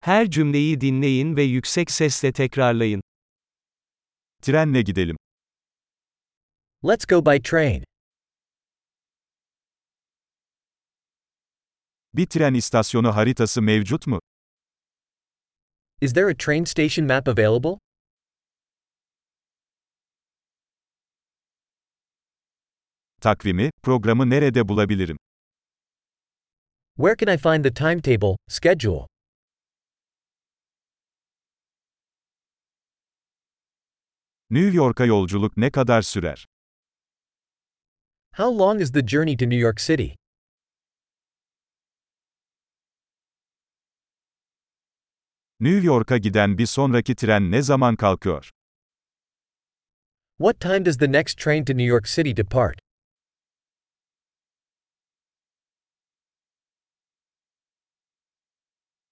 Her cümleyi dinleyin ve yüksek sesle tekrarlayın. Trenle gidelim. Let's go by train. Bir tren istasyonu haritası mevcut mu? Is there a train station map available? Takvimi, programı nerede bulabilirim? Where can I find the timetable, schedule? New York'a yolculuk ne kadar sürer? How long is the journey to New York City? New York'a giden bir sonraki tren ne zaman kalkıyor? What time does the next train to New York City depart?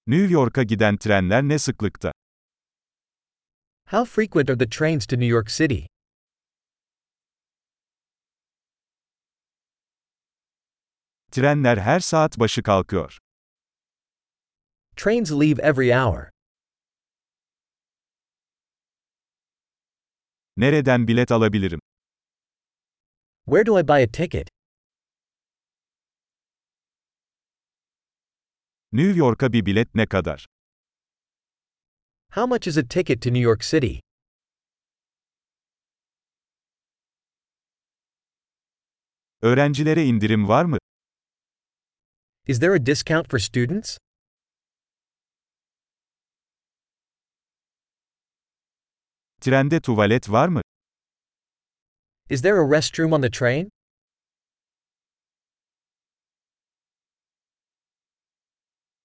New York'a giden trenler ne sıklıkta? How frequent are the trains to New York City? Trenler her saat başı kalkıyor. Trains leave every hour. Nereden bilet alabilirim? Where do I buy a ticket? New York'a bir bilet ne kadar? How much is a ticket to New York City? Öğrencilere indirim var mı? Is there a discount for students? Trende tuvalet var mı? Is there a restroom on the train?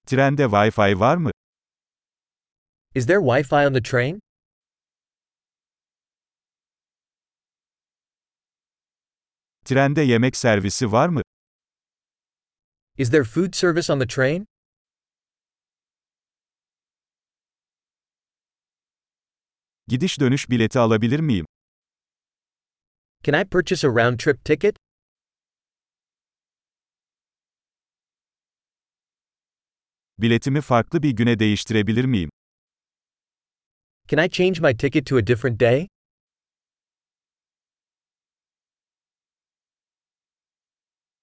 Trende Wi-Fi var mı? Is there Wi Fi on the train? Trende yemek servisi var mı? Is there food service on the train? Gidiş dönüş bileti alabilir miyim? Can I purchase a round trip ticket? Biletimi farklı bir güne değiştirebilir miyim? Can I change my ticket to a different day?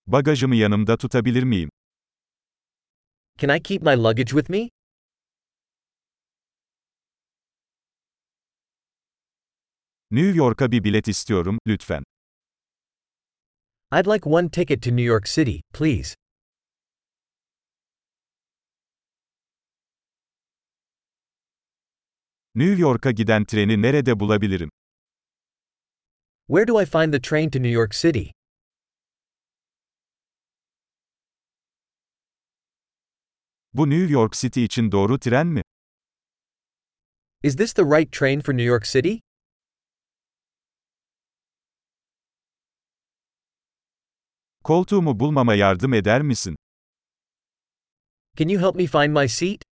Bagajımı yanımda tutabilir miyim? Can I keep my luggage with me? New York'a bir bilet istiyorum, lütfen. I'd like one ticket to New York City, please. New York'a giden treni nerede bulabilirim? Where do I find the train to New York City? Bu New York City için doğru tren mi? Is this the right train for New York City? Koltuğumu bulmama yardım eder misin? Can you help me find my seat?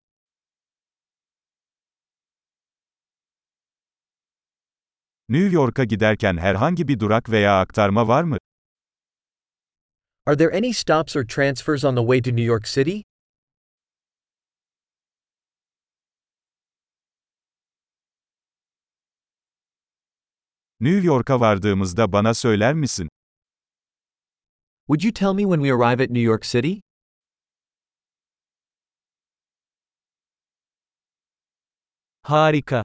New York'a giderken herhangi bir durak veya aktarma var mı? Are there any stops or transfers on the way to New York City? New York'a vardığımızda bana söyler misin? Would you tell me when we arrive at New York City? Harika.